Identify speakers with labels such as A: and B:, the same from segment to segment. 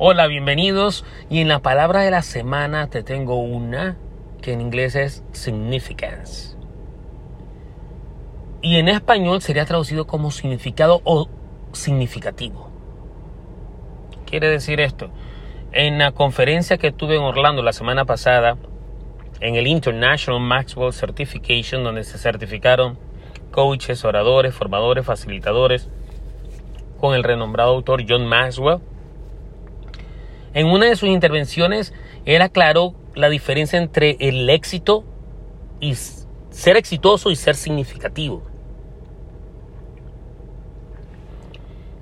A: Hola, bienvenidos. Y en la palabra de la semana te tengo una que en inglés es significance. Y en español sería traducido como significado o significativo. Quiere decir esto. En la conferencia que tuve en Orlando la semana pasada, en el International Maxwell Certification, donde se certificaron coaches, oradores, formadores, facilitadores, con el renombrado autor John Maxwell. En una de sus intervenciones, él aclaró la diferencia entre el éxito y ser exitoso y ser significativo.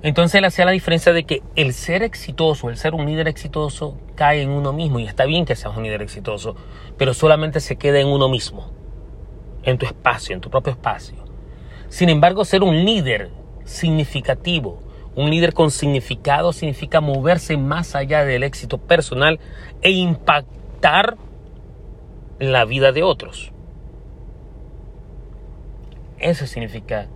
A: Entonces él hacía la diferencia de que el ser exitoso, el ser un líder exitoso, cae en uno mismo. Y está bien que seas un líder exitoso, pero solamente se queda en uno mismo, en tu espacio, en tu propio espacio. Sin embargo, ser un líder significativo, un líder con significado, significa moverse más allá del éxito personal e impactar la vida de otros. Eso significa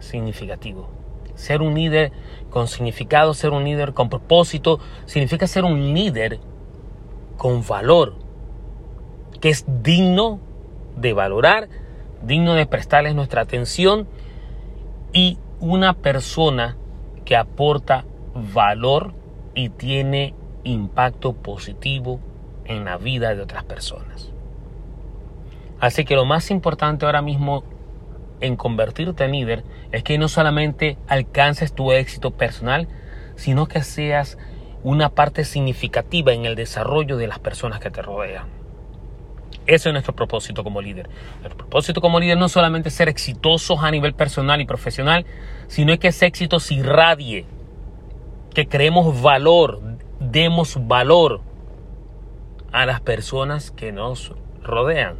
A: significativo. Ser un líder con significado, ser un líder con propósito, significa ser un líder con valor, que es digno de valorar, digno de prestarles nuestra atención y una persona que aporta valor y tiene impacto positivo en la vida de otras personas. Así que lo más importante ahora mismo en convertirte en líder es que no solamente alcances tu éxito personal, sino que seas una parte significativa en el desarrollo de las personas que te rodean. Ese es nuestro propósito como líder. Nuestro propósito como líder no solamente ser exitosos a nivel personal y profesional, sino que ese éxito se irradie, que creemos valor, demos valor a las personas que nos rodean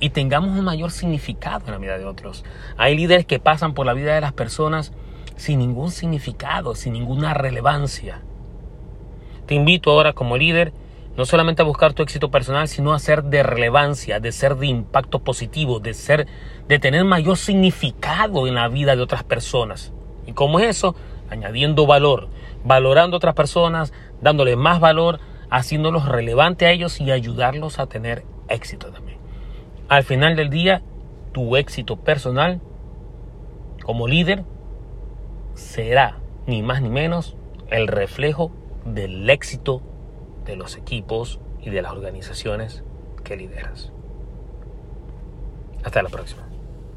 A: y tengamos un mayor significado en la vida de otros. Hay líderes que pasan por la vida de las personas sin ningún significado, sin ninguna relevancia. Te invito ahora como líder no solamente a buscar tu éxito personal, sino a ser de relevancia, de ser de impacto positivo, de ser de tener mayor significado en la vida de otras personas. ¿Y cómo es eso? Añadiendo valor, valorando a otras personas, dándoles más valor, haciéndolos relevante a ellos y ayudarlos a tener éxito también. Al final del día, tu éxito personal como líder será ni más ni menos el reflejo del éxito de los equipos y de las organizaciones que lideras. Hasta la próxima.